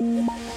Bye.